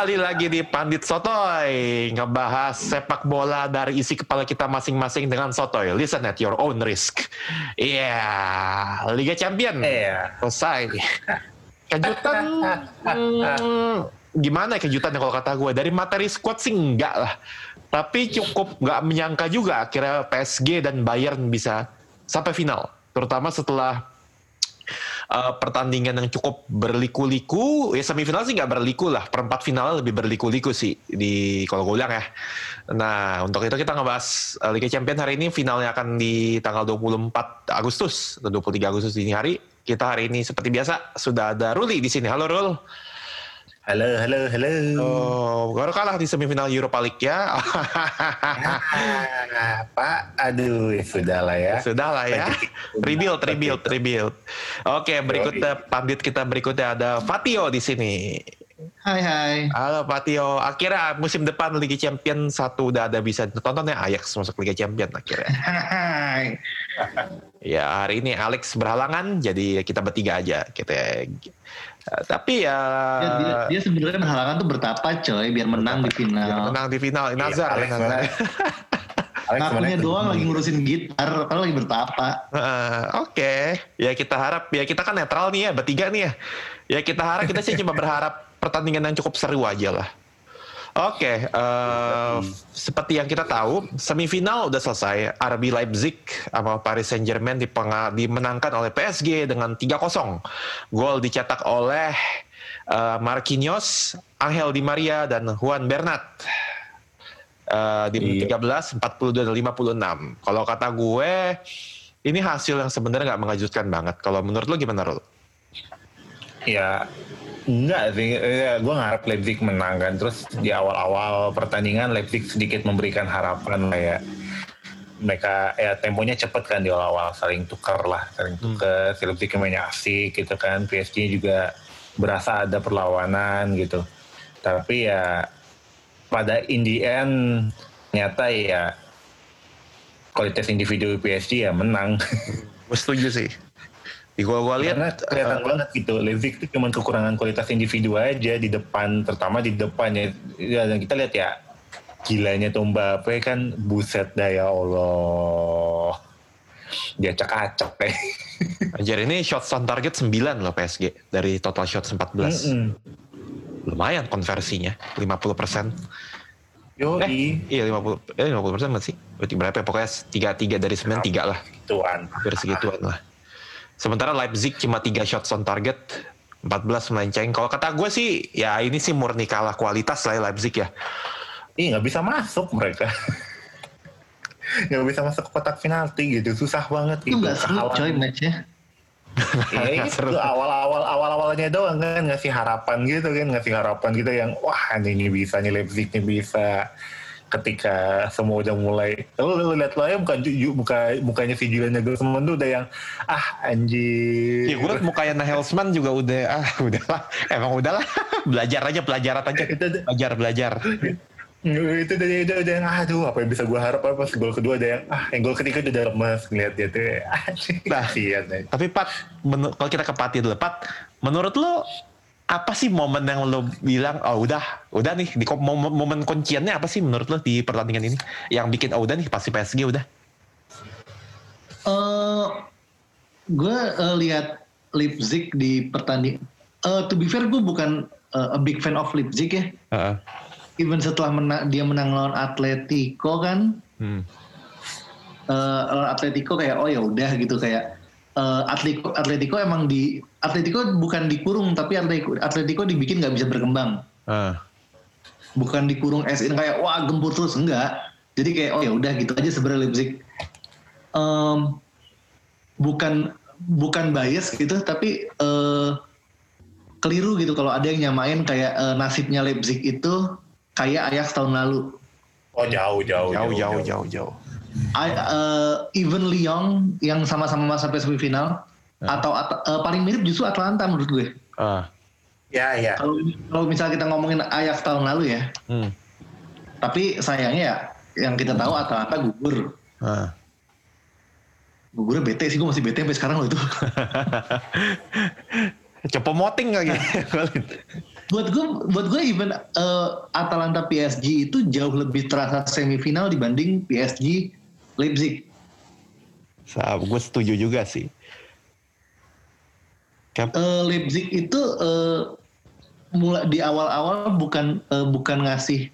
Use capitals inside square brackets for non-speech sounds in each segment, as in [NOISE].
Kembali lagi di Pandit Sotoy Ngebahas sepak bola dari isi kepala kita masing-masing dengan Sotoy. Listen at your own risk. Iya yeah. Liga Champion. Iya. Selesai. Kejutan hmm, Gimana ya kejutannya kalau kata gue Dari materi squad sih enggak lah. Tapi cukup nggak menyangka juga Akhirnya PSG dan Bayern bisa Sampai final. Terutama setelah uh, pertandingan yang cukup berliku-liku ya semifinal sih nggak berliku lah. Perempat final lebih berliku-liku sih di kalau gue bilang ya. Nah untuk itu kita ngebahas uh, Liga Champions hari ini. Finalnya akan di tanggal 24 Agustus atau 23 Agustus ini hari. Kita hari ini seperti biasa sudah ada Ruli di sini. Halo Rul Halo, halo, halo. Oh, baru kalah di semifinal Europa League ya. Ah, Pak, aduh, sudah lah ya. Sudah lah ya. Rebuild, rebuild, rebuild. Oke, berikutnya pandit kita berikutnya ada Fatio di sini. Hai hai. Halo Fatio, akhirnya musim depan Liga Champion satu udah ada bisa ditonton ya Ajax masuk Liga Champion akhirnya. [LAUGHS] Hai. Ya hari ini Alex berhalangan, jadi kita bertiga aja gitu ya. Uh, tapi ya, Ya, dia, dia sebenarnya berhalangan tuh bertapa coy biar menang di biar final. menang di final Nazar, Alex Nazar. Ngakunya doang lagi ngurusin gitar, kalau lagi bertapa. Uh, Oke, ya kita harap ya kita kan netral nih ya bertiga nih ya. Ya kita harap kita sih cuma berharap pertandingan yang cukup seru aja lah. Oke, eh, seperti yang kita tahu, semifinal udah selesai. RB Leipzig sama Paris Saint-Germain dipenga- dimenangkan oleh PSG dengan 3-0. Gol dicetak oleh eh, Marquinhos, Angel Di Maria, dan Juan Bernat. Eh, di menit Iya. 13, 42, dan 56. Kalau kata gue, ini hasil yang sebenarnya nggak mengejutkan banget. Kalau menurut lo gimana, Rul? Ya, enggak sih. Ya, gue ngarep Leipzig menang kan. Terus di awal-awal pertandingan Leipzig sedikit memberikan harapan lah ya. Mereka ya temponya cepet kan di awal-awal saling tukar lah, saling tukar. Si Leipzig mainnya asik gitu kan. PSG juga berasa ada perlawanan gitu. Tapi ya pada in the end ternyata ya kualitas individu PSG ya menang. Gue setuju sih. Di gua-gua lihat Karena kelihatan banget gitu, Leipzig itu cuma kekurangan kualitas individu aja di depan, terutama di depan ya. Ya, Dan kita lihat ya, gilanya tuh Mbappe kan buset dah ya Allah. Dia acak-acak eh. [LAUGHS] Anjir ini shots on target 9 loh PSG dari total shots 14. Mm-mm. Lumayan konversinya 50 persen. Eh, iya 50 eh 50 persen masih. Berarti berapa ya? Pokoknya tiga tiga dari 9 tiga lah. tuan. Hampir segituan lah. Sementara Leipzig cuma 3 shots on target 14 melenceng. Kalau kata gue sih ya ini sih murni kalah kualitas lah ya Leipzig ya. Ih nggak bisa masuk mereka. [LAUGHS] Nggak bisa masuk ke kotak penalti gitu, susah banget Itu gitu. nggak seru coy matchnya. [LAUGHS] Iya seru. itu awal-awal awal-awalnya doang kan ngasih harapan gitu kan ngasih harapan gitu yang wah ini bisa nih Leipzig nih bisa ketika semua udah mulai. Lu, lu lihat lah ya bukan muka mukanya si Julian Nagelsmann tuh udah yang ah anjir. Ya gue mukanya Nagelsmann juga udah ah udahlah emang udahlah [LAUGHS] belajar aja pelajaran aja. Itu belajar belajar. Itu udah udah udah yang aduh apa yang bisa gue harap apa pas gol kedua ada yang ah yang gol ketiga udah lemas ngeliat dia tuh. Anjir [LAUGHS] Nah. kasihan ya. Tapi Pat, kalau kita ke Pati dulu, Pat, menurut lo apa sih momen yang lo bilang, oh udah, udah nih, di momen, momen kunciannya apa sih menurut lo di pertandingan ini? Yang bikin, oh udah nih, pasti PSG udah. Eh, gue eh, lihat Leipzig di pertandingan. Eh, to be fair gue bukan eh, a big fan of Leipzig ya. Heeh. Even setelah mena- dia menang lawan Atletico kan, Hmm. eh, lawan Atletico kayak oh ya udah gitu kayak eh, Atletico Atletico emang di Atletico bukan dikurung tapi Atletico Atletico dibikin nggak bisa berkembang. Ah. Bukan dikurung as in kayak wah gempur terus enggak. Jadi kayak oh ya udah gitu aja sebenarnya Leipzig. Em, bukan bukan bias gitu tapi eh, keliru gitu kalau ada yang nyamain kayak eh, nasibnya Leipzig itu kayak Ajax tahun lalu. oh jauh jauh Jauh, jauh, jauh, jauh. I, uh, even Lyon yang sama-sama masuk sampai semifinal atau at- uh, paling mirip justru Atlanta menurut gue. Ah. ya ya Kalau kalau misalnya kita ngomongin Ajax tahun lalu ya, Hmm. tapi sayangnya ya yang kita tahu Atlanta gugur. Ah. Gugurnya bete sih, gue masih bete sampai sekarang loh itu. [LAUGHS] Cepo moting lagi. [LAUGHS] buat gue buat gue even eh, Atalanta PSG itu jauh lebih terasa semifinal dibanding PSG Leipzig. gue setuju juga sih. Kan- Eh, Leipzig itu eh, mulai di awal-awal bukan eh, bukan ngasih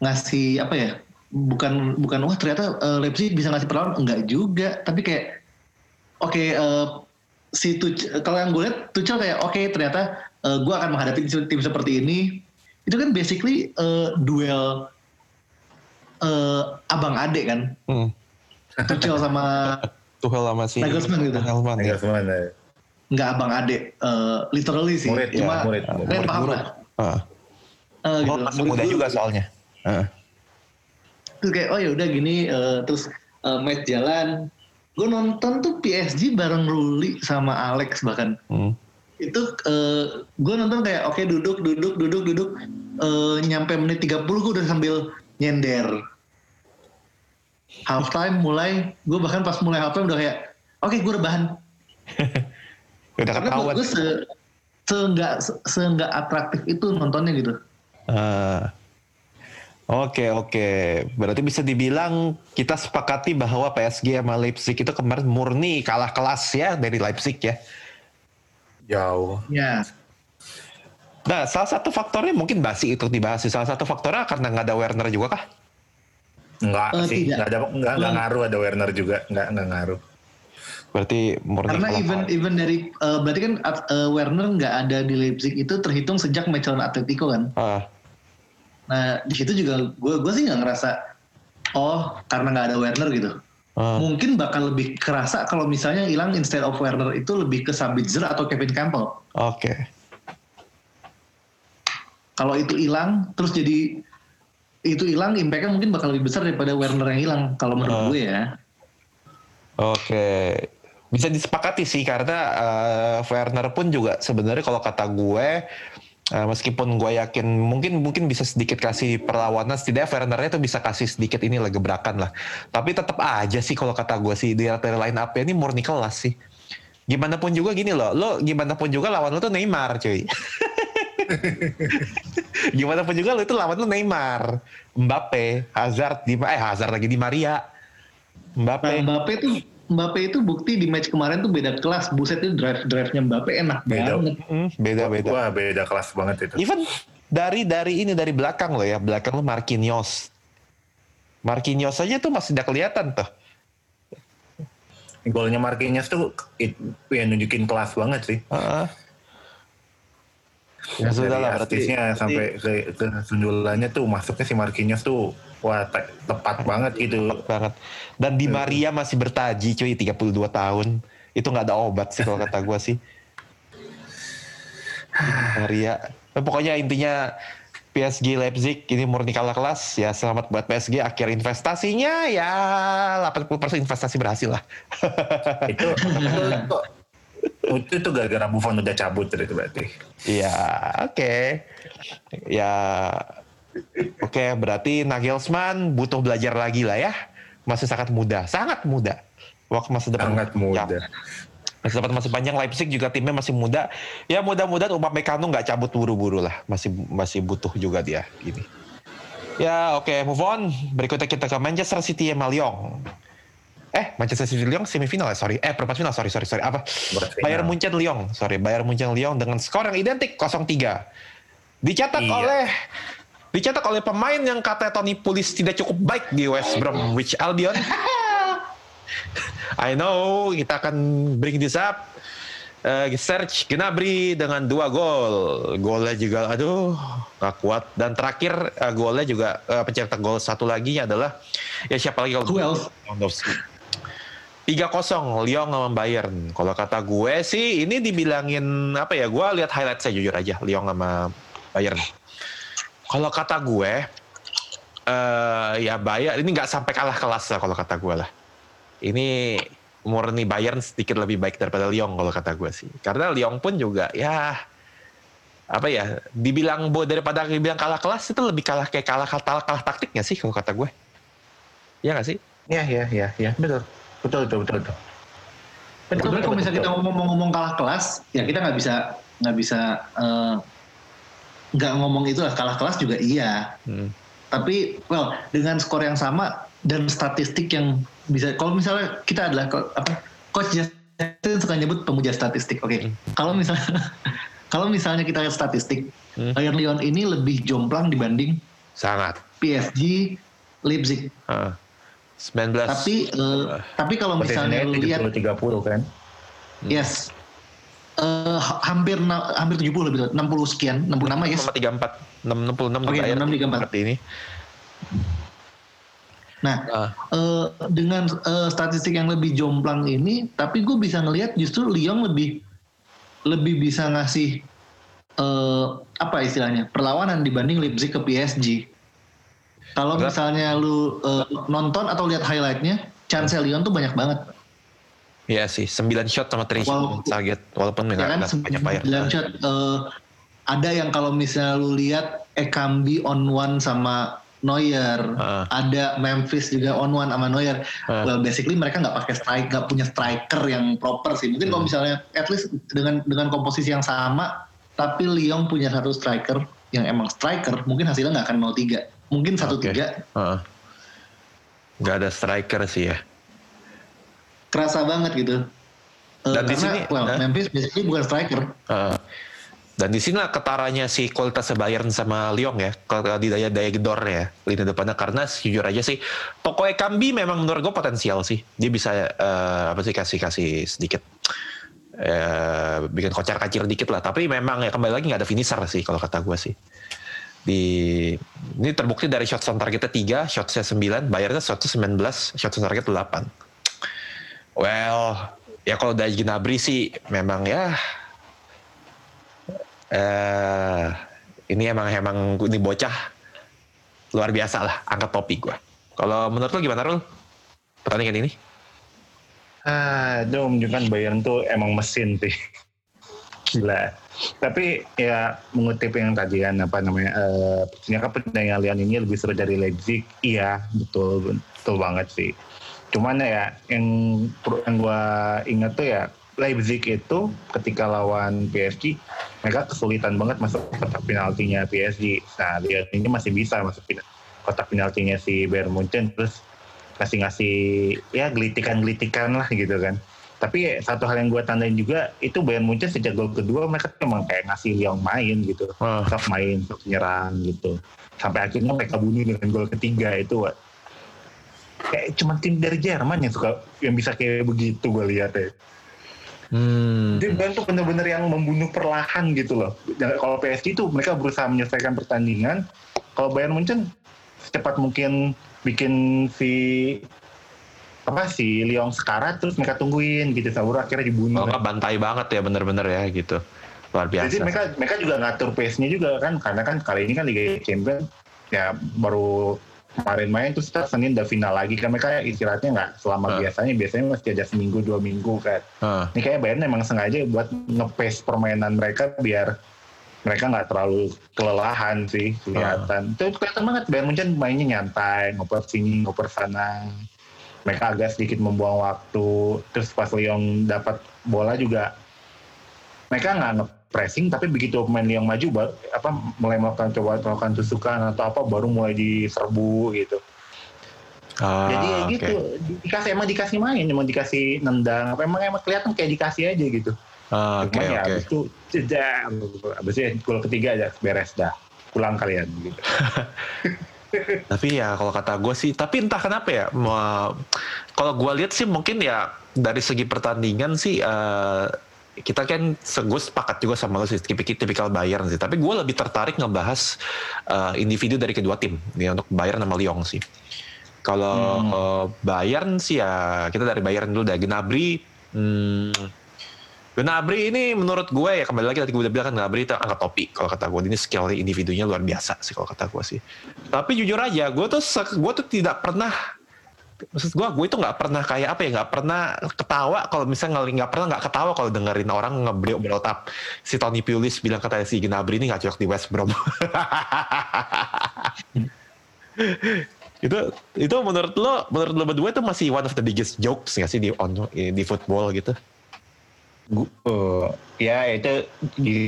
ngasih apa ya? Bukan bukan wah ternyata eh, Leipzig bisa ngasih perlawanan enggak juga, tapi kayak oke eh, si Tuch- kalau yang gue lihat Tuchel kayak oke ternyata eh, gue akan menghadapi tim, tim seperti ini. Itu kan basically eh, duel eh, abang adek kan. Hmm. Tuchel sama [LAUGHS] Tuchel sama si Nagelsmann gitu. Nagelsmann, ya. Enggak abang adek eh, literally sih. Murid, ya, Cuma murid, kalian murid, paham murid. lah. Ah. Eh, Oh, gitu. masih Murid muda juga soalnya. Ah. terus kayak oh ya udah gini eh, terus eh, match jalan gue nonton tuh PSG bareng Ruli sama Alex bahkan Hmm. itu eh, gue nonton kayak oke duduk duduk duduk duduk eh, nyampe menit 30 gue udah sambil nyender halftime mulai gue bahkan pas mulai halftime udah kayak oke gue rebahan [LAUGHS] Udah karena ketahuan. gue se se nggak se nggak atraktif itu nontonnya gitu Ah. Oke oke, berarti bisa dibilang kita sepakati bahwa PSG sama Leipzig itu kemarin murni kalah kelas ya dari Leipzig ya. Jauh. ya Nah salah satu faktornya mungkin basi itu dibahas. sih. Salah satu faktornya karena nggak ada Werner juga kah? Enggak Eh, sih, enggak ada enggak, enggak ngaruh ada Werner juga, enggak enggak ngaruh. Berarti murni Karena even kelas. even dari eh, berarti kan eh, Werner nggak ada di Leipzig itu terhitung sejak match lawan Atletico kan. Ah, Nah di situ juga gue gue sih nggak ngerasa oh karena nggak ada Werner gitu. ah. Mungkin bakal lebih kerasa kalau misalnya hilang instead of Werner itu lebih ke Sabitzer atau Kevin Campbell. Oke. Kalau itu hilang terus jadi itu hilang impactnya mungkin bakal lebih besar daripada Werner yang hilang kalau menurut gue ya. Oke, bisa disepakati sih karena eh, Werner pun juga sebenarnya kalau kata gue, eh, meskipun gue yakin mungkin mungkin bisa sedikit kasih perlawanan, setidaknya Wernernya tuh bisa kasih sedikit ini lah gebrakan lah. Tapi tetap aja sih kalau kata gue sih di dari line up ini murni kelas sih. Gimana pun juga gini loh, lo gimana pun juga lawan lo tuh Neymar cuy. [LAUGHS] [LAUGHS] gimana pun juga lo itu lawan lo Neymar, Mbappe, Hazard, di eh Hazard lagi di Maria. Nah, Mbappe. Mbappe tuh Mbappe itu bukti di match kemarin tuh beda kelas. Buset itu drive drive-nya Mbappe enak Beda. banget. Hmm, beda beda. Wah, beda kelas banget itu. Even dari dari ini dari belakang loh ya, belakang lo Marquinhos. Marquinhos aja tuh masih udah kelihatan tuh. Golnya Marquinhos tuh it, ya nunjukin kelas banget sih. Heeh. Ya sudah lah berarti- sampai ke, ke sundulannya tuh masuknya si Marquinhos tuh wah te- tepat banget gitu. Tepat banget. Dan Di Maria masih bertaji cuy 32 tahun. Itu nggak ada obat sih kalau kata gua sih. Maria. Eh, pokoknya intinya PSG Leipzig ini murni kalah kelas ya selamat buat PSG akhir investasinya ya 80% investasi berhasil lah. itu itu, [LAUGHS] itu tuh gara-gara Buffon udah cabut itu berarti. Iya, oke. Ya, oke. berarti Nagelsmann butuh belajar lagi lah ya. Masih sangat muda, sangat muda. Waktu masa depan Sangat muda. Ya, masa depan masih panjang. Leipzig juga timnya masih muda. Ya mudah-mudahan Upah Mekano nggak cabut buru-buru lah. Masih masih butuh juga dia ini. Ya oke, move on. Berikutnya kita ke Manchester City sama Lyon. Eh, Manchester City Lyon semifinal ya, sorry. Eh, perempat final, sorry, sorry, sorry. Apa? Bayern Munchen Lyon, sorry. Bayern Munchen Lyon dengan skor yang identik 0-3. Dicetak Iya. oleh dicetak oleh pemain yang kata Tony Pulis tidak cukup baik di West Bromwich Albion. [LAUGHS] I know, kita akan bring this up. Eh, search Gnabry dengan dua gol. Golnya juga, aduh, gak kuat. Dan terakhir eh, golnya juga eh, pencetak gol satu lagi adalah ya siapa lagi kalau Who else? Lewandowski. 3-0 Lyon sama Bayern. Kalau kata gue sih ini dibilangin apa ya? Gue lihat highlight saya jujur aja Lyon sama Bayern. Kalau kata gue eh ya Bayern ini nggak sampai kalah kelas lah kalau kata gue lah. Ini murni Bayern sedikit lebih baik daripada Lyon kalau kata gue sih. Karena Lyon pun juga ya apa ya dibilang bo daripada dibilang kalah kelas itu lebih kalah kayak kalah kalah, kalah taktiknya sih kalau kata gue. Iya nggak sih? Iya iya iya iya betul betul betul betul. betul. Sebenarnya kalau misalnya kita ngomong ngomong kalah kelas, ya kita nggak bisa nggak bisa eh, nggak ngomong itu lah kalah kelas juga iya. Hmm. Tapi well dengan skor yang sama dan statistik yang bisa kalau misalnya kita adalah apa coach Justin suka nyebut pemuja statistik. Oke. Hmm. Kalau misalnya [LAUGHS] kalau misalnya kita lihat statistik Hmm. Bayern Lyon ini lebih jomplang dibanding Sangat. PSG Leipzig. Heeh. 19. Tapi eh, tapi kalau misalnya lu lihat 70 30 kan. yes eh, ha- hampir na- hampir 70 lebih 60 sekian 66 ya. Sama 34. 66 Oke, dibayar 66, 34. seperti ini. Nah, Ah. eh, dengan eh, statistik yang lebih jomplang ini, tapi gue bisa ngelihat justru Lyon lebih lebih bisa ngasih eh, apa istilahnya perlawanan dibanding Leipzig ke PSG. Kalau misalnya lu eh, nonton atau lihat highlightnya, chance Lyon tuh banyak banget. Iya sih, 9 shot sama 3 Walaupun- shot target. Walaupun Ya kan, banyak bayar. 9 shot. eh, ada yang kalau misalnya lu lihat Ekambi on one sama Neuer, Ah. ada Memphis juga on one sama Neuer. Ah. Well, basically mereka nggak pakai strike, nggak punya striker yang proper sih. Mungkin kalau Hmm. misalnya at least dengan dengan komposisi yang sama, tapi Lyon punya satu striker yang emang striker, mungkin hasilnya nggak akan 0-3. Mungkin 1-3. Heeh. Nggak ada striker sih ya. Kerasa banget gitu. Eh, Dan di karena, sini, well, eh? Memphis basically bukan striker. Heeh. dan di sini lah ketaranya si kualitas Bayern sama Lyon ya, kalau di daya daya gedor ya lini depannya karena jujur aja sih pokoknya Kambi memang menurut gue potensial sih dia bisa eh, apa sih kasih kasih sedikit eh, bikin kocar kacir dikit lah tapi memang ya kembali lagi nggak ada finisher sih kalau kata gue sih di ini terbukti dari shot on targetnya 3, shotnya 9, bayarnya shotnya 19, shot on target 8. Well, ya kalau dari Gnabry sih memang ya eh ini emang emang ini bocah luar biasa lah angkat topi gua. Kalau menurut lo gimana Rul? Pertandingan ini? Ah, itu menunjukkan Bayern tuh emang mesin sih. Gila. Tapi ya mengutip yang tadi kan apa namanya, eh ternyata Lyon ini lebih seru dari Leipzig. Iya, betul, betul banget sih. Cuman ya yang yang gua ingat tuh ya Leipzig itu ketika lawan PSG mereka kesulitan banget masuk kotak penaltinya PSG. Nah, Lyon ini masih bisa masuk kotak penaltinya si Bayern Munchen terus kasih ngasih ya gelitikan-gelitikan lah gitu kan. Tapi satu hal yang gue tandain juga itu Bayern Munchen sejak gol kedua mereka tuh emang kayak ngasih Lyon main gitu, Wah. sok main, sok nyerang gitu. Sampai akhirnya mereka bunuh dengan gol ketiga itu kayak cuma tim dari Jerman yang suka yang bisa kayak begitu gue lihat ya. Hmm. Jadi Bayern tuh bener-bener yang membunuh perlahan gitu loh. Kalau PSG tuh mereka berusaha menyelesaikan pertandingan. Kalau Bayern Munchen secepat mungkin bikin si apa si Lyon sekarat terus mereka tungguin gitu sampai akhirnya dibunuh. Nggak bantai banget ya bener-bener ya gitu. Luar biasa. Jadi mereka mereka juga ngatur pace-nya juga kan karena kan kali ini kan Liga Champions ya baru kemarin main terus kita Senin udah final lagi kan mereka istirahatnya nggak selama Ah. biasanya biasanya masih ada seminggu dua minggu kan. Heeh. Ini kayak Bayern emang sengaja buat nge-pace permainan mereka biar mereka nggak terlalu kelelahan sih kelihatan. Itu kelihatan banget Bayern Munchen mainnya nyantai, ngoper sini, ngoper sana. Mereka agak sedikit membuang waktu. Terus pas Lyon dapat bola juga mereka nggak nge-pressing tapi begitu pemain Lyon maju apa mulai melakukan coba melakukan tusukan atau apa baru mulai diserbu gitu. Ah, Jadi ya oke. gitu, Di- dikasih emang dikasih main, emang dikasih nendang, apa emang emang kelihatan kayak dikasih aja gitu. Ah, Cuman ya oke. abis itu jeda, abis itu gol ketiga aja beres dah, pulang kalian gitu. [LAUGHS] Tapi ya kalau kata gue sih, tapi entah kenapa ya, kalau gue lihat sih mungkin ya dari segi pertandingan sih eh, kita kan gue sepakat juga sama lo sih tipikal, Bayern sih. Tapi gue lebih tertarik ngebahas eh, individu dari kedua tim ya untuk Bayern sama Lyon sih. Kalau Hmm. eh, Bayern sih ya kita dari Bayern dulu dah Gnabry. Hmm, Gnabry ini menurut gue ya kembali lagi tadi gue udah bilang kan Gnabry itu angkat topi. Kalau kata gue ini skill individunya luar biasa sih kalau kata gue sih. Tapi jujur aja gue tuh gue tuh tidak pernah maksud gue gue itu nggak pernah kayak apa ya nggak pernah ketawa kalau misalnya nggak pernah nggak ketawa kalau dengerin orang ngebril berotap si Tony Pulis bilang kata si Gnabry ini nggak cocok di West Brom. [LAUGHS] Itu itu menurut lo menurut lo berdua itu masih one of the biggest jokes nggak sih di on di football gitu Gu- eh, ya itu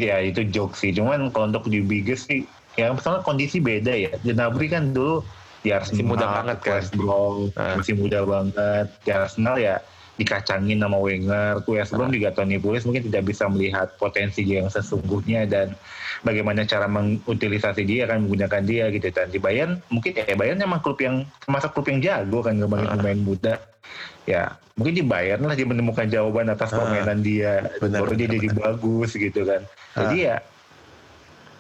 ya itu joke sih. Cuman kalau untuk di biggest sih, ya misalnya kondisi beda ya. Gnabry kan dulu di Arsenal Masih muda banget kan. Brom Ah. masih muda banget. Di Arsenal ya dikacangin sama Wenger. Brom Ah. juga Tony Pulis mungkin tidak bisa melihat potensi dia yang sesungguhnya dan bagaimana cara mengutilisasi dia kan menggunakan dia gitu dan di Bayern mungkin ya Bayern emang klub yang termasuk klub yang jago kan ngebangun Ah. pemain muda ya mungkin di Bayern lah dia menemukan jawaban atas Ah. permainan dia Benar, baru dia jadi bagus gitu kan jadi ya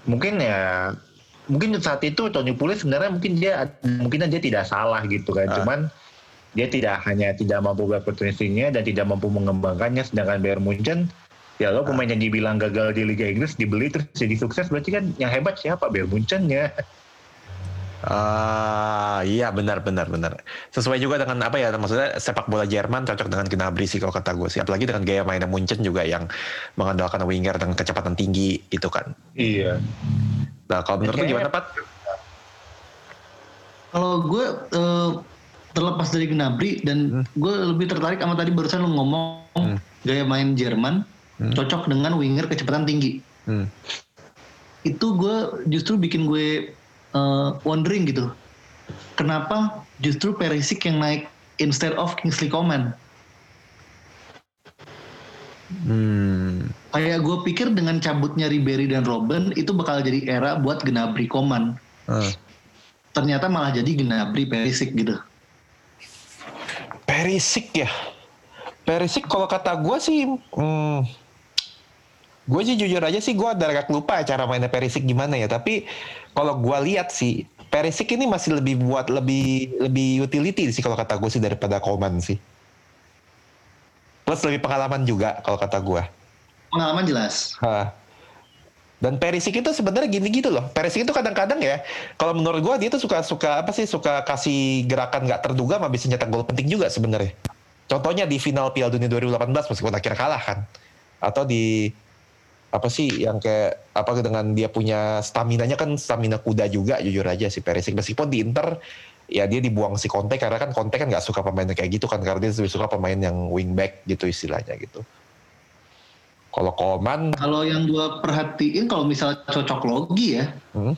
mungkin ya mungkin saat itu Tony Pulis sebenarnya mungkin dia mungkin dia tidak salah gitu kan cuman dia tidak hanya tidak mampu berpotensinya dan tidak mampu mengembangkannya sedangkan Bayern Munchen ya lo pemain yang dibilang gagal di Liga Inggris dibeli terus jadi sukses berarti kan yang hebat siapa Bayern Munchen ya Ah, iya benar benar benar. Sesuai juga dengan apa ya maksudnya sepak bola Jerman cocok dengan Gnabry sih kalau kata gue sih. Apalagi dengan gaya mainnya Munchen juga yang mengandalkan winger dengan kecepatan tinggi itu kan. iya Nah, kalau menurut lu gimana, Pat? Kalau gue eh, terlepas dari Gnabry dan gue lebih tertarik sama tadi barusan lu ngomong Hmm. gaya main Jerman Hmm. cocok dengan winger kecepatan tinggi. Hmm. Itu gue justru bikin gue eh, wondering gitu. Kenapa justru Perisic yang naik instead of Kingsley Coman? Hmm. Kayak gue pikir dengan cabutnya Ribery dan Robben itu bakal jadi era buat Gnabry Coman. Ah. Ternyata malah jadi Gnabry Perisic gitu. Perisik ya. Perisik kalau kata gue sih, hmm, gue sih jujur aja sih gue ada agak lupa cara mainnya Perisik gimana ya. Tapi kalau gue lihat sih, Perisik ini masih lebih buat lebih lebih utility sih kalau kata gue sih daripada Koman sih. Plus lebih pengalaman juga kalau kata gue. Pengalaman jelas. Hah. Dan Perisik itu sebenarnya gini gitu loh. Perisik itu kadang-kadang ya, kalau menurut gua dia tuh suka suka apa sih suka kasih gerakan nggak terduga, mah bisa nyetak gol penting juga sebenarnya. Contohnya di final Piala Dunia 2018 meskipun akhirnya kalah kan, atau di apa sih yang kayak apa dengan dia punya stamina nya kan stamina kuda juga jujur aja si Perisik meskipun di Inter ya dia dibuang si Conte karena kan Conte kan nggak suka pemain kayak gitu kan karena dia lebih suka pemain yang wingback gitu istilahnya gitu. Kalau Koman Kalau yang gue perhatiin kalau misalnya cocok logi ya, Hmm.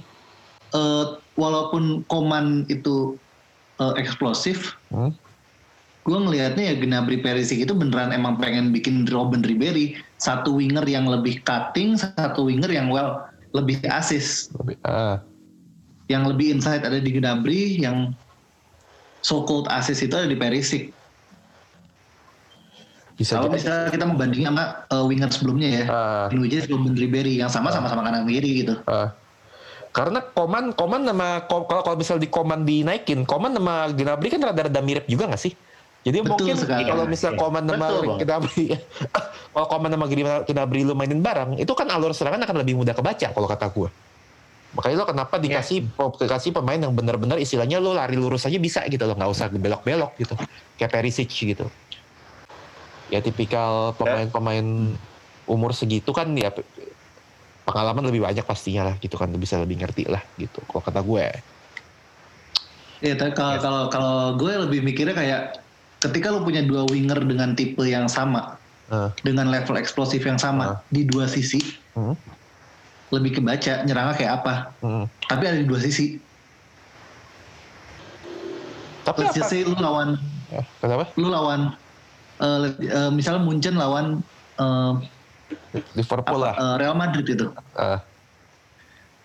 eh, walaupun Koman itu eh, eksplosif, Hmm. gue ngelihatnya ya Gnabry Perisic itu beneran emang pengen bikin Robin Ribery satu winger yang lebih cutting, satu winger yang well lebih assist, Lebih, ah, yang lebih inside ada di Gnabry, yang so called assist itu ada di Perisic. Bisa Kalau misalnya kita membandingin sama eh, winger sebelumnya ya, Ah, in which is Robin Ribery yang sama sama sama kanan kiri gitu. ah. karena Koman, Koman nama kalau kalau misal di Koman dinaikin, Koman nama Gnabry kan rada-rada mirip juga nggak sih? Jadi Betul mungkin sekali. kalau misal Iya. Koman nama. Gnabry, [LAUGHS] kalau Koman nama Gnabry lu mainin bareng, itu kan alur serangan akan lebih mudah kebaca kalau kata gua. Makanya lo kenapa dikasih dikasih pemain yang benar-benar istilahnya lo lari lurus aja bisa gitu loh, nggak usah belok-belok gitu, kayak Perisic gitu. Ya tipikal pemain-pemain umur segitu kan ya pe- pengalaman lebih banyak pastinya lah gitu kan bisa lebih ngerti lah gitu kalau kata gue Ya, tapi kalau kalau kalau gue lebih mikirnya kayak ketika lu punya dua winger dengan tipe yang sama, Ah. dengan level eksplosif yang sama Ah. di dua sisi, Hmm. lebih kebaca nyerangnya kayak apa. Hmm. Tapi ada di dua sisi. tapi Let's just apa say lu lawan kenapa lu lawan eh, let- eh, misalnya Munchen lawan eh, Liverpool lah eh, Real Madrid itu. Ah.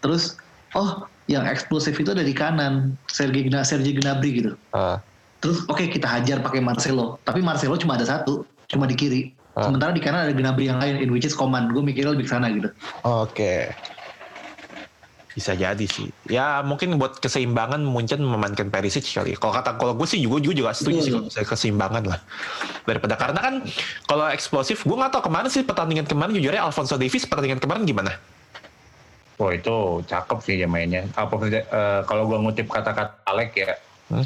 Terus oh yang eksplosif itu ada di kanan Sergei Gna Sergei Gnabry gitu. Ah. Terus oke kita hajar pakai Marcelo, tapi Marcelo cuma ada satu, cuma di kiri. Ah. Sementara di kanan ada Gnabry yang lain, in which is Coman. Gue mikirnya lebih ke sana gitu. Oke. Bisa jadi sih. Ya mungkin buat keseimbangan Munchen memainkan Perisic kali. Kalau kata kalau gue sih juga juga, juga setuju sih Betul. kalau misalnya keseimbangan lah. Daripada karena kan kalau eksplosif gue nggak tahu ke mana sih pertandingan kemarin jujurnya Alfonso Davies pertandingan kemarin gimana? Oh itu cakep sih dia mainnya. Apa eh, kalau gua ngutip kata-kata Alek ya, Hmm.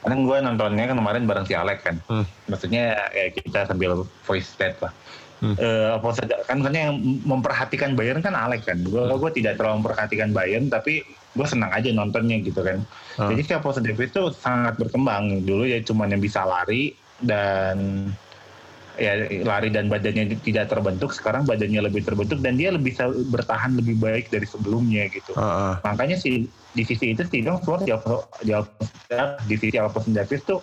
karena gue nontonnya kan kemarin bareng si Alek kan. Hmm. Maksudnya ya kita sambil voice chat lah. Hmm. Eh, apa saja kan karena yang memperhatikan Bayern kan Alek kan. Gue Hmm. gue tidak terlalu memperhatikan Bayern tapi gue senang aja nontonnya gitu kan. Hmm. Jadi si Alphonso Davies itu sangat berkembang. Dulu ya cuma yang bisa lari dan ya lari dan badannya tidak terbentuk sekarang badannya lebih terbentuk dan dia lebih bisa bertahan lebih baik dari sebelumnya gitu Heeh. makanya sih di sisi itu Steve Swart di Alfonso, di Alfonso, di sisi Alfonso Davis tuh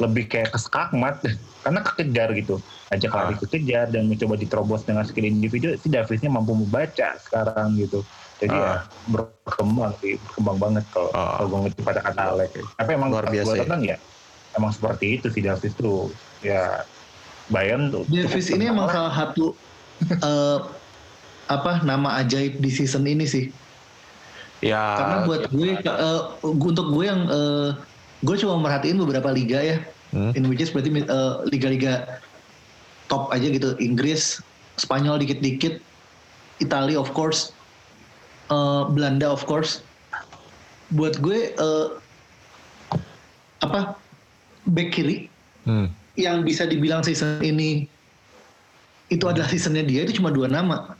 lebih kayak keskakmat karena kekejar gitu ajak lari Ah. kekejar dan mencoba diterobos dengan skill individu si Davisnya mampu membaca sekarang gitu jadi ya Ah. berkembang sih berkembang banget kalau Ah. kalau gue ngerti pada kata Alek tapi emang Luar biasa gue ya. ya emang seperti itu si Davis tuh ya Bayern tuh Davis ini emang salah satu eh, apa nama ajaib di season ini sih. Ya. Karena buat gue, eh, untuk gue yang eh, gue cuma merhatiin beberapa liga ya, Hmm. in which is berarti eh, liga-liga top aja gitu, Inggris, Spanyol dikit-dikit, Italia of course, eh, Belanda of course. Buat gue eh, apa back kiri Hmm. yang bisa dibilang season ini itu adalah seasonnya dia itu cuma dua nama.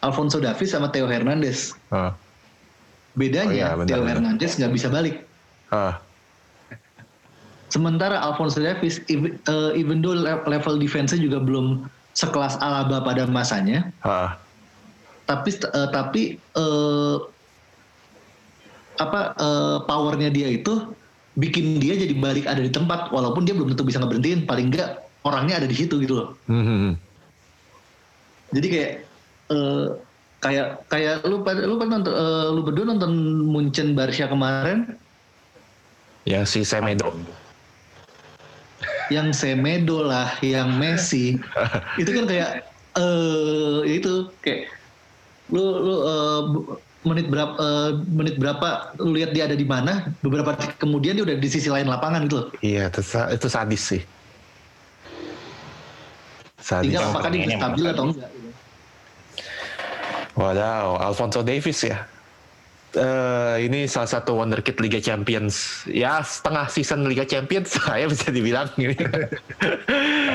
Alfonso Davies sama Theo Hernandez. Ah. Bedanya Oh iya, Theo. Hernandez nggak bisa balik. Ah. Sementara Alfonso Davies even, eh, even though le- level defense-nya juga belum sekelas Alaba pada masanya, Ah. tapi eh, tapi eh, apa eh, powernya dia itu bikin dia jadi balik ada di tempat walaupun dia belum tentu bisa ngeberhentiin paling enggak orangnya ada di situ gitu loh. Hmm, hmm, hmm. jadi kayak eh, kayak kayak lu pada lu pada nonton eh, lu berdua nonton Munchen Barca kemarin Yang si Semedo. Yang Semedo lah yang Messi [LAUGHS] itu kan kayak eh itu kayak lu lu bu- menit berapa eh, menit berapa lu lihat dia ada di mana beberapa detik kemudian dia udah di sisi lain lapangan gitu loh Iya, itu, itu sadis sih. Sadis. tinggal apakah dia stabil atau enggak Wadaw, Alfonso Davis ya. Eh, ini salah satu wonderkid Liga Champions. Ya, setengah season Liga Champions [LAUGHS] saya bisa dibilang ini.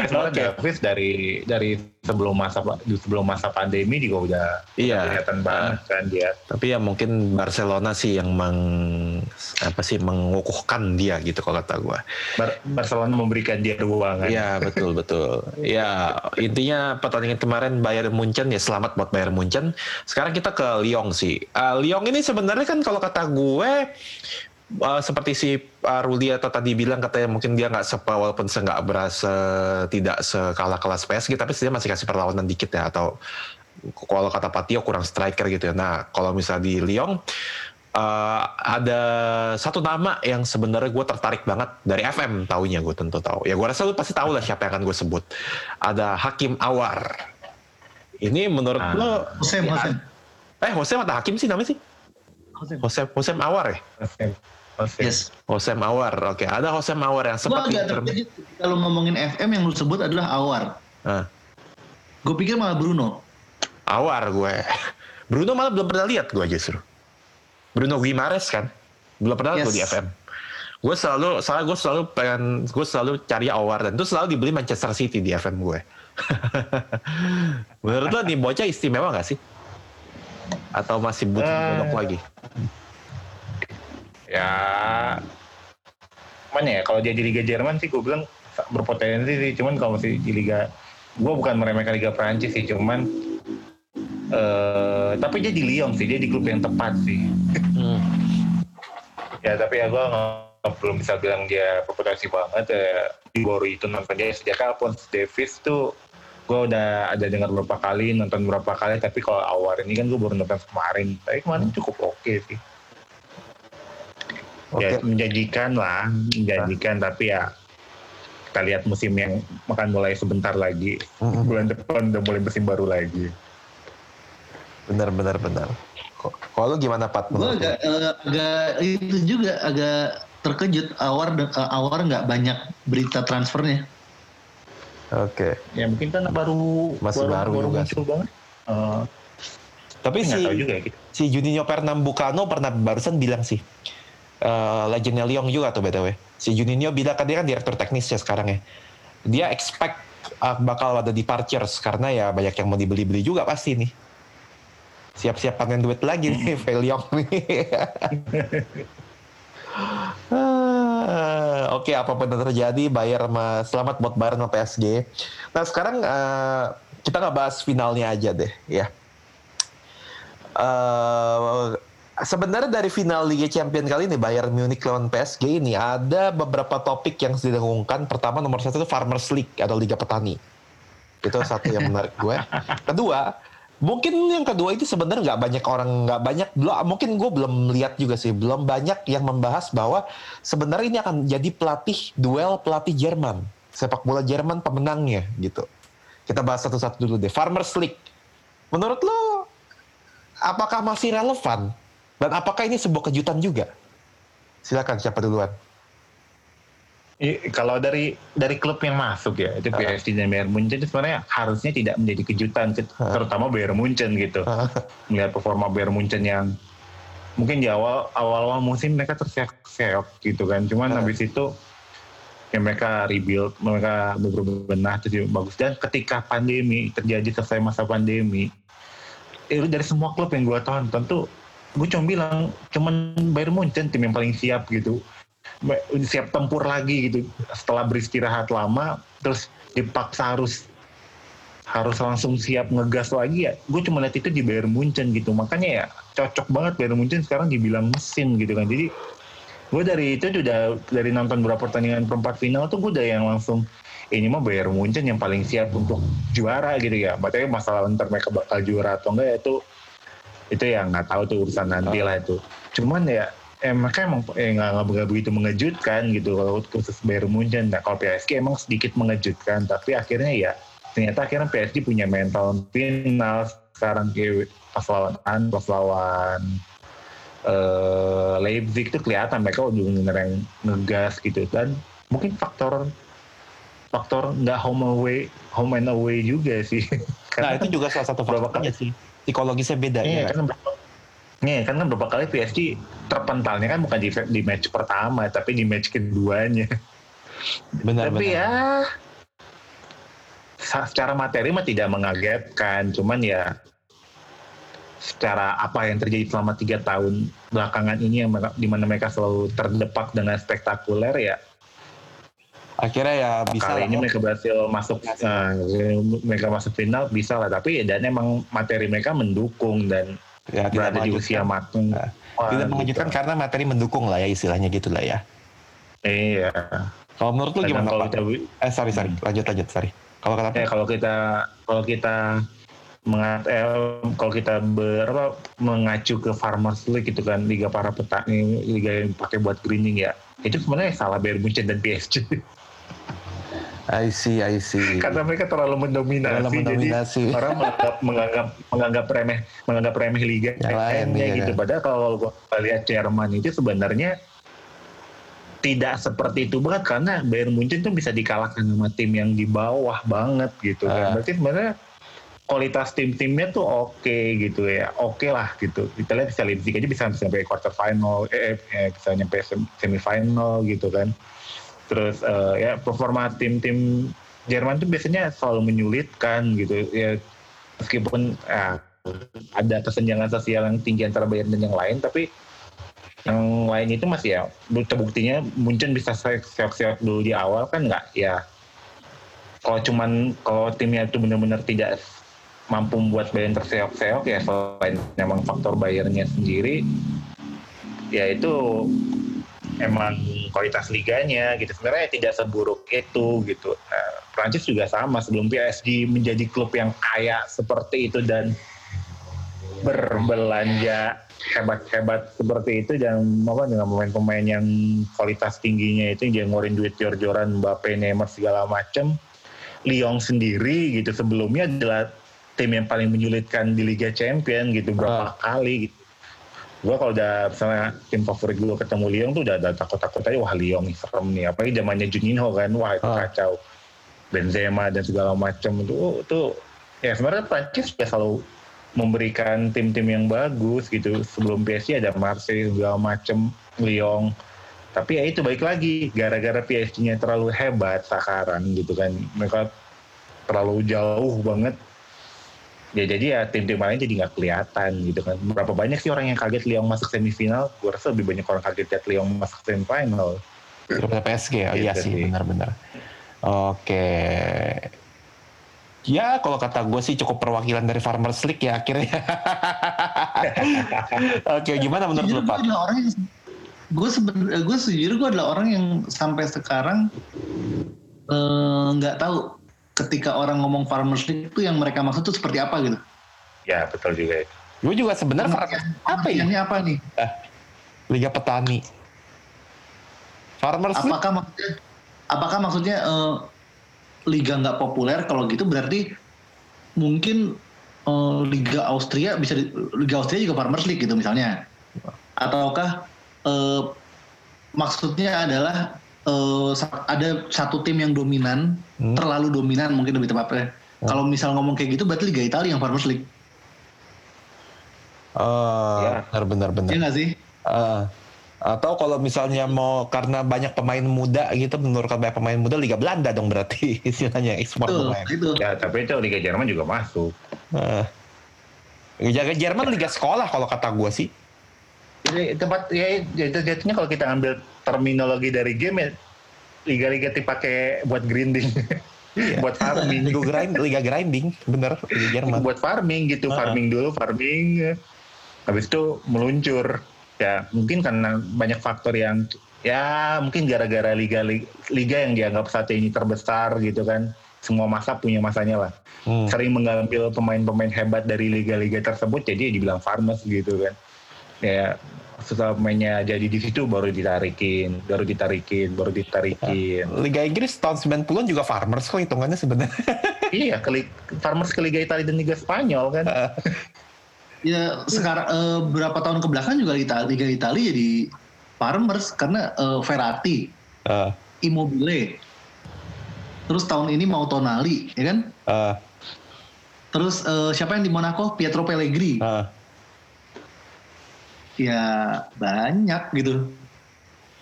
Soalnya Davis dari dari sebelum masa sebelum masa pandemi juga udah Iya. kelihatan banget kan dia. Tapi ya mungkin Barcelona sih yang meng apa sih mengukuhkan dia gitu kalau kata gua. Bar- Barcelona memberikan dia ruangan. Iya betul betul. Ya intinya pertandingan kemarin Bayern Munchen ya selamat buat Bayern Munchen. Sekarang kita ke Lyon sih. Uh, Lyon ini sebenarnya kan kalau kata gue uh, seperti si uh, Ruli atau tadi bilang katanya mungkin dia nggak sepa walaupun se nggak berasa tidak sekalah kelas PSG tapi dia masih kasih perlawanan dikit ya atau kalau kata Patio kurang striker gitu ya. Nah kalau misalnya di Lyon uh, ada satu nama yang sebenarnya gue tertarik banget dari FM taunya gue tentu tahu. Ya gue rasa lu pasti tahu lah siapa yang akan gue sebut. Ada Hakim Awar. Ini menurut Ah. lo Hosem Hosem eh Hosem atau Hakim sih namanya sih? Hosem Hosem Hosem Awar ya? Oke. Oke. yes Hosem Awar. Oke, ada Hosem Awar yang gua sempat agak Inter- terkejut kalau ngomongin FM yang lu sebut adalah Awar Ah, gue pikir malah Bruno Awar gue. Bruno malah belum pernah lihat gue justru. Bruno Guimares kan? Belum pernah Yes. tuh di FM. Gue selalu, soalnya gue selalu pengen, gue selalu cari Awar dan itu selalu dibeli Manchester City di FM gue. [LAUGHS] Menurut lo nih bocah istimewa gak sih? Atau masih butuh digodok lagi? Ya. Mana ya? Kalau dia di Liga Jerman sih gue bilang berpotensi sih. Cuman kalau masih di Liga gue bukan meremehkan Liga Prancis sih. Cuman eh tapi dia di Lyon sih. Dia di klub yang tepat sih. Hmm. ya tapi ya gue belum bisa bilang dia berpotensi banget. Ya di baru itu nonton dia sejak Alphonse Davis tuh gue udah ada dengar beberapa kali nonton beberapa kali tapi kalau awal ini kan gue baru nonton kemarin tapi kemarin cukup oke sih Oke. ya menjanjikan lah menjanjikan tapi ya kita lihat musim yang akan mulai sebentar lagi Mm-mm. bulan depan udah mulai musim baru lagi Benar, benar, benar. Kok- Kalau lu gimana Pat? gue lu? agak eh, agak itu juga agak terkejut awar eh, awar nggak banyak berita transfernya Oke. ya mungkin kan baru Masih baru juga muncul banget. Eh, Tapi si tahu juga ya gitu. si Juninho Pernambucano pernah barusan bilang sih eh legendnya Lyon juga tuh btw si Juninho bilang kan dia kan direktur teknis ya sekarang ya. Dia expect uh, bakal ada departures karena ya banyak yang mau dibeli-beli juga pasti nih. Siap-siap panen duit lagi nih [LAUGHS] Lyon nih [LAUGHS] Ah, Oke, apa pun yang terjadi, Bayar sama selamat buat Bayern sama PSG. Nah sekarang uh, kita nggak bahas finalnya aja deh, ya. Uh, sebenarnya dari final Liga Champions kali ini Bayern Munich lawan PSG ini ada beberapa topik yang didengungkan. Pertama nomor satu itu Farmers League atau Liga Petani. Itu satu yang menarik gue. Kedua, mungkin yang kedua itu sebenarnya nggak banyak orang nggak banyak belum mungkin gue belum lihat juga sih belum banyak yang membahas bahwa sebenarnya ini akan jadi pelatih duel pelatih Jerman sepak bola Jerman pemenangnya gitu. Kita bahas satu-satu dulu deh Farmers League. Menurut lo apakah masih relevan? Dan apakah ini sebuah kejutan juga? Silakan siapa duluan I, kalau dari dari klub yang masuk ya itu PSG dan Bayern Munchen itu sebenarnya harusnya tidak menjadi kejutan terutama Bayern Munchen gitu. Melihat performa Bayern Munchen yang mungkin di awal awal awal musim mereka terseok-seok gitu kan. Cuman uh. habis itu ya mereka rebuild mereka berbenah itu bagus. Dan ketika pandemi terjadi selesai masa pandemi itu dari semua klub yang gue tonton tuh gue cuma bilang cuman Bayern Munchen tim yang paling siap gitu siap tempur lagi gitu. Setelah beristirahat lama terus dipaksa harus harus langsung siap ngegas lagi ya. Gue cuma lihat itu di Bayern Munchen gitu. Makanya ya cocok banget Bayern Munchen sekarang dibilang mesin gitu kan. Jadi gue dari itu udah dari nonton beberapa pertandingan perempat final tuh gue udah yang langsung ini mah Bayern Munchen yang paling siap untuk juara gitu ya. Berarti masalah ntar mereka bakal juara atau enggak ya itu itu yang nggak tahu tuh urusan nanti lah itu. Cuman ya eh, mereka emang eh, nggak begitu mengejutkan gitu kalau khusus Bayern Munchen. Nah kalau PSG emang sedikit mengejutkan, tapi akhirnya ya ternyata akhirnya PSG punya mental final sekarang kayak pas lawan An, pas lawan uh, Leipzig itu kelihatan mereka udah bener yang ngegas gitu dan mungkin faktor faktor nggak home away home and away juga sih. [LAUGHS] nah itu juga salah satu faktornya sih psikologisnya beda iya, ya. Kan Nih, kan kan beberapa kali PSG terpentalnya kan bukan di, di match pertama, tapi di match keduanya. Benar, tapi benar. ya secara materi mah tidak mengagetkan, cuman ya secara apa yang terjadi selama tiga tahun belakangan ini yang di mana mereka selalu terdepak dengan spektakuler ya akhirnya ya bisa kali ini mereka berhasil masuk uh, mereka masuk final bisa lah tapi ya dan emang materi mereka mendukung dan ya, berada di usia matang. Nah, tidak mengejutkan gitu. karena materi mendukung lah ya istilahnya gitu lah ya. Iya. Kalau menurut lu gimana kalau Kita, eh sorry sorry lanjut lanjut sorry. Kalau kata eh, kalau kita kalau kita mengat eh, kalau kita ber, apa, mengacu ke Farmers League gitu kan liga para petani liga yang pakai buat greening ya itu sebenarnya salah Bayern Munchen dan PSG. [LAUGHS] I see, I see. Karena mereka terlalu mendominasi, terlalu mendominasi. jadi [LAUGHS] orang menganggap menganggap menganggap remeh menganggap remeh liga yang lain ya, gitu. Kan? Padahal kalau gue lihat Jerman itu sebenarnya tidak seperti itu banget karena Bayern Munchen tuh bisa dikalahkan sama tim yang di bawah banget gitu kan. Uh. Berarti sebenarnya kualitas tim-timnya tuh oke okay, gitu ya, oke okay lah gitu. Kita lihat bisa Leipzig aja bisa sampai quarter final, eh, eh bisa nyampe semifinal gitu kan terus uh, ya performa tim-tim Jerman tuh biasanya selalu menyulitkan gitu ya. Meskipun ya, ada kesenjangan sosial yang tinggi antara Bayern dan yang lain tapi yang lain itu masih ya terbuktinya Munchen bisa seok-seok dulu di awal kan nggak ya. Kalau cuman kalau timnya itu benar-benar tidak mampu membuat Bayern terseok-seok ya selain memang faktor Bayernnya sendiri ya itu emang kualitas liganya gitu. Sebenarnya tidak seburuk itu gitu. Nah, Prancis juga sama sebelum PSG menjadi klub yang kaya seperti itu dan berbelanja hebat-hebat seperti itu dan apa dengan pemain-pemain yang kualitas tingginya itu yang ngeluarin duit jor-joran Mbappe, Neymar segala macam Lyon sendiri gitu sebelumnya adalah tim yang paling menyulitkan di Liga Champion gitu berapa uh. kali gitu gue kalau udah misalnya tim favorit gue ketemu Lyon tuh udah ada takut-takut aja wah Lyon nih serem nih. Apalagi zamannya Juninho kan wah itu oh. kacau. Benzema dan segala macam itu oh, tuh ya sebenarnya Prancis juga selalu memberikan tim-tim yang bagus gitu. Sebelum PSG ada Marseille segala macam Lyon tapi ya itu baik lagi gara-gara PSG-nya terlalu hebat sekarang gitu kan. Mereka terlalu jauh banget ya jadi ya tim-tim lain jadi nggak kelihatan gitu kan berapa banyak sih orang yang kaget Lyon masuk semifinal gue rasa lebih banyak orang kaget lihat Lyon masuk semifinal Daripada PSG, oh iya Gitu sih, sih. benar-benar. Oke. Ya, kalau kata gue sih cukup perwakilan dari Farmers League ya akhirnya. [LAUGHS] Oke, gimana menurut lu, Pak? adalah orang yang gue seben gue sejujurnya gue adalah orang yang sampai sekarang eh, nggak tahu ketika orang ngomong farmers league itu yang mereka maksud tuh seperti apa gitu. Ya betul juga. Gue juga sebenarnya Pengertian- apa ya? pengertiannya apa nih? Liga Petani. Farmers League Apakah maksudnya apakah maksudnya eh, liga nggak populer kalau gitu berarti mungkin eh, liga Austria bisa di- liga Austria juga farmers league gitu misalnya ataukah eh, maksudnya adalah eh, sa- ada satu tim yang dominan Hmm. terlalu dominan mungkin lebih tepatnya Hmm. kalau misal ngomong kayak gitu berarti liga Italia yang farmers league Eh, Ya. benar benar benar. ya nggak sih Eh, atau kalau misalnya mau karena banyak pemain muda gitu menurunkan banyak pemain muda Liga Belanda dong berarti [LAUGHS] istilahnya ekspor Betul, pemain. itu Ya tapi itu Liga Jerman juga masuk. Eh, Liga Jerman Liga sekolah kalau kata gue sih. Jadi tempat ya itu jatuhnya kalau kita ambil terminologi dari game ya liga-liga dipakai buat grinding, Iya. [LAUGHS] buat farming, Liga grind, Liga grinding, bener Liga Jerman. buat farming gitu, Ah. farming dulu, farming, habis itu meluncur. Ya mungkin karena banyak faktor yang ya mungkin gara-gara liga liga yang dianggap saat ini terbesar gitu kan, semua masa punya masanya lah. Hmm. Sering mengambil pemain-pemain hebat dari liga-liga tersebut, jadi dibilang farmers gitu kan. Ya setelah pemainnya jadi di situ baru ditarikin, baru ditarikin, baru ditarikin. Liga Inggris tahun 90-an juga farmers kok hitungannya sebenarnya. [LAUGHS] iya, ke farmers ke Liga Italia dan Liga Spanyol kan. ya sekarang eh, berapa tahun ke belakang juga Liga Liga Italia jadi farmers karena eh, Verratti, Eh, Immobile. Terus tahun ini mau Tonali, ya kan? eh, Terus eh, siapa yang di Monaco? Pietro Pellegrini. eh. Ya banyak gitu.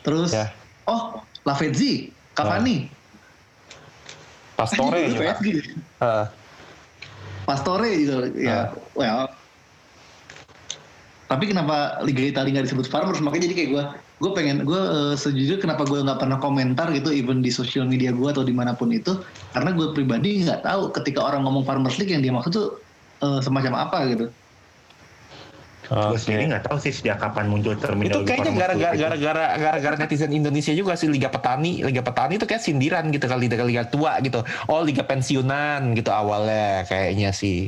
Terus Ya. oh Lavezzi, Cavani. Pastore Kan [LAUGHS] juga juga. PSG. Eh, Pastore gitu. Ya, well. Tapi kenapa Liga Italia nggak disebut farmers? Makanya jadi kayak gue, gue pengen, gue eh, sejujurnya kenapa gue nggak pernah komentar gitu, even di sosial media gue atau di mana pun itu, karena gue pribadi nggak tahu ketika orang ngomong farmers league yang dia maksud tuh eh, semacam apa gitu. Gue oke. sendiri nggak tahu sih sejak kapan muncul Itu terminologi kayaknya farmers gara-gara itu. gara-gara gara-gara netizen Indonesia juga sih Liga Petani, Liga Petani itu kayak sindiran gitu kali liga liga tua gitu. Oh Liga pensiunan gitu awalnya kayaknya sih.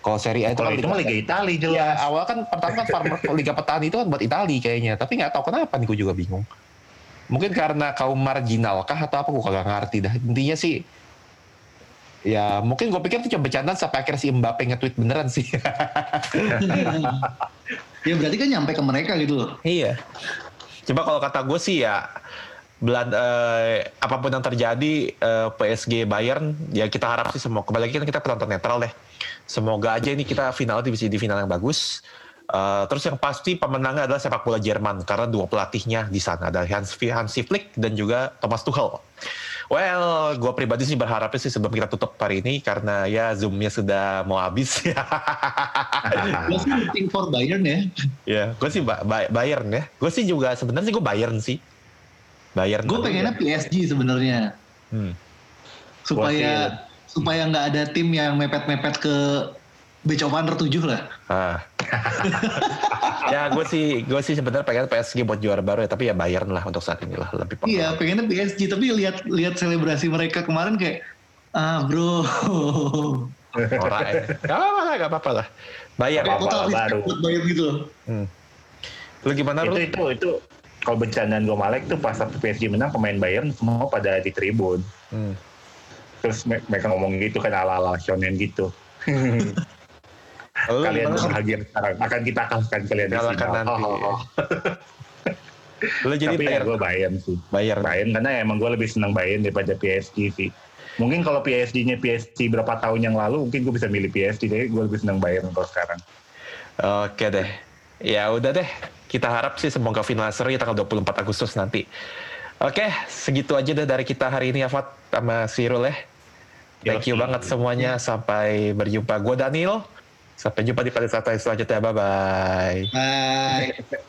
Kalau Serie A itu Kalau kan itu mah Liga Italia Ya jelas. awal kan pertama kan farmer [LAUGHS] Liga Petani itu kan buat Itali kayaknya, tapi nggak tahu kenapa nih gue juga bingung. Mungkin karena kaum marginal kah atau apa gue kagak ngerti dah. Intinya sih ya mungkin gue pikir itu cuma bercandaan sampai akhirnya si Mbappe nge-tweet beneran sih. [LAUGHS] ya berarti kan nyampe ke mereka gitu loh. Iya. Coba kalau kata gue sih ya Belanda eh, apa pun yang terjadi eh, PSG Bayern ya kita harap sih semua kembali lagi kan kita penonton netral deh. Semoga aja ini kita final bisa di final yang bagus. Eh, terus yang pasti pemenangnya adalah sepak bola Jerman karena dua pelatihnya di sana ada Hans Hansi Flick dan juga Thomas Tuchel. Well, gue pribadi sih berharapnya sih sebelum kita tutup hari ini karena ya zoomnya sudah mau habis ya. [LAUGHS] Gue sih rooting for Bayern ya. Ya, gue sih ba Ba- Bayern ya. Gue sih juga sebenarnya sih gue Bayern sih. Bayern. Gue pengennya PSG sebenarnya Hmm. supaya supaya nggak ada tim yang mepet-mepet ke Beach of Wonder 7 lah. Ah. [LAUGHS] ya gue sih gue sih sebenarnya pengen PSG buat juara baru ya, tapi ya Bayern lah untuk saat ini lah lebih Iya, pengennya PSG tapi lihat lihat selebrasi mereka kemarin kayak ah bro. [LAUGHS] Norak ya. Gak apa-apa lah, gak apa-apa lah. Bayern. Apa-apa. Total respect baru. Bayern gitu. loh. Hmm. Lu gimana itu lu? itu itu kalau bercandaan gue Malek tuh pas waktu PSG menang pemain Bayern semua pada di tribun. Hmm. Terus me- mereka ngomong gitu kan ala-ala shonen gitu. [LAUGHS] Lu kalian bahagia sekarang akan kita kalahkan kalian di final. nanti. Oh, oh, oh. [LAUGHS] Lu jadi Tapi ya Bayern. gue Bayern sih. Bayern. Bayern karena emang gue lebih senang Bayern daripada PSG sih. Mungkin kalau PSG-nya PSG berapa tahun yang lalu mungkin gue bisa milih PSG tapi gue lebih senang Bayern kalau sekarang. Oke deh. Ya udah deh. Kita harap sih semoga final seri tanggal 24 Agustus nanti. Oke, segitu aja deh dari kita hari ini Afat sama Sirul ya. Thank you Yosi. banget semuanya. Sampai berjumpa. Gue Daniel. Sampai jumpa di pada saat selanjutnya. Bye-bye. Bye.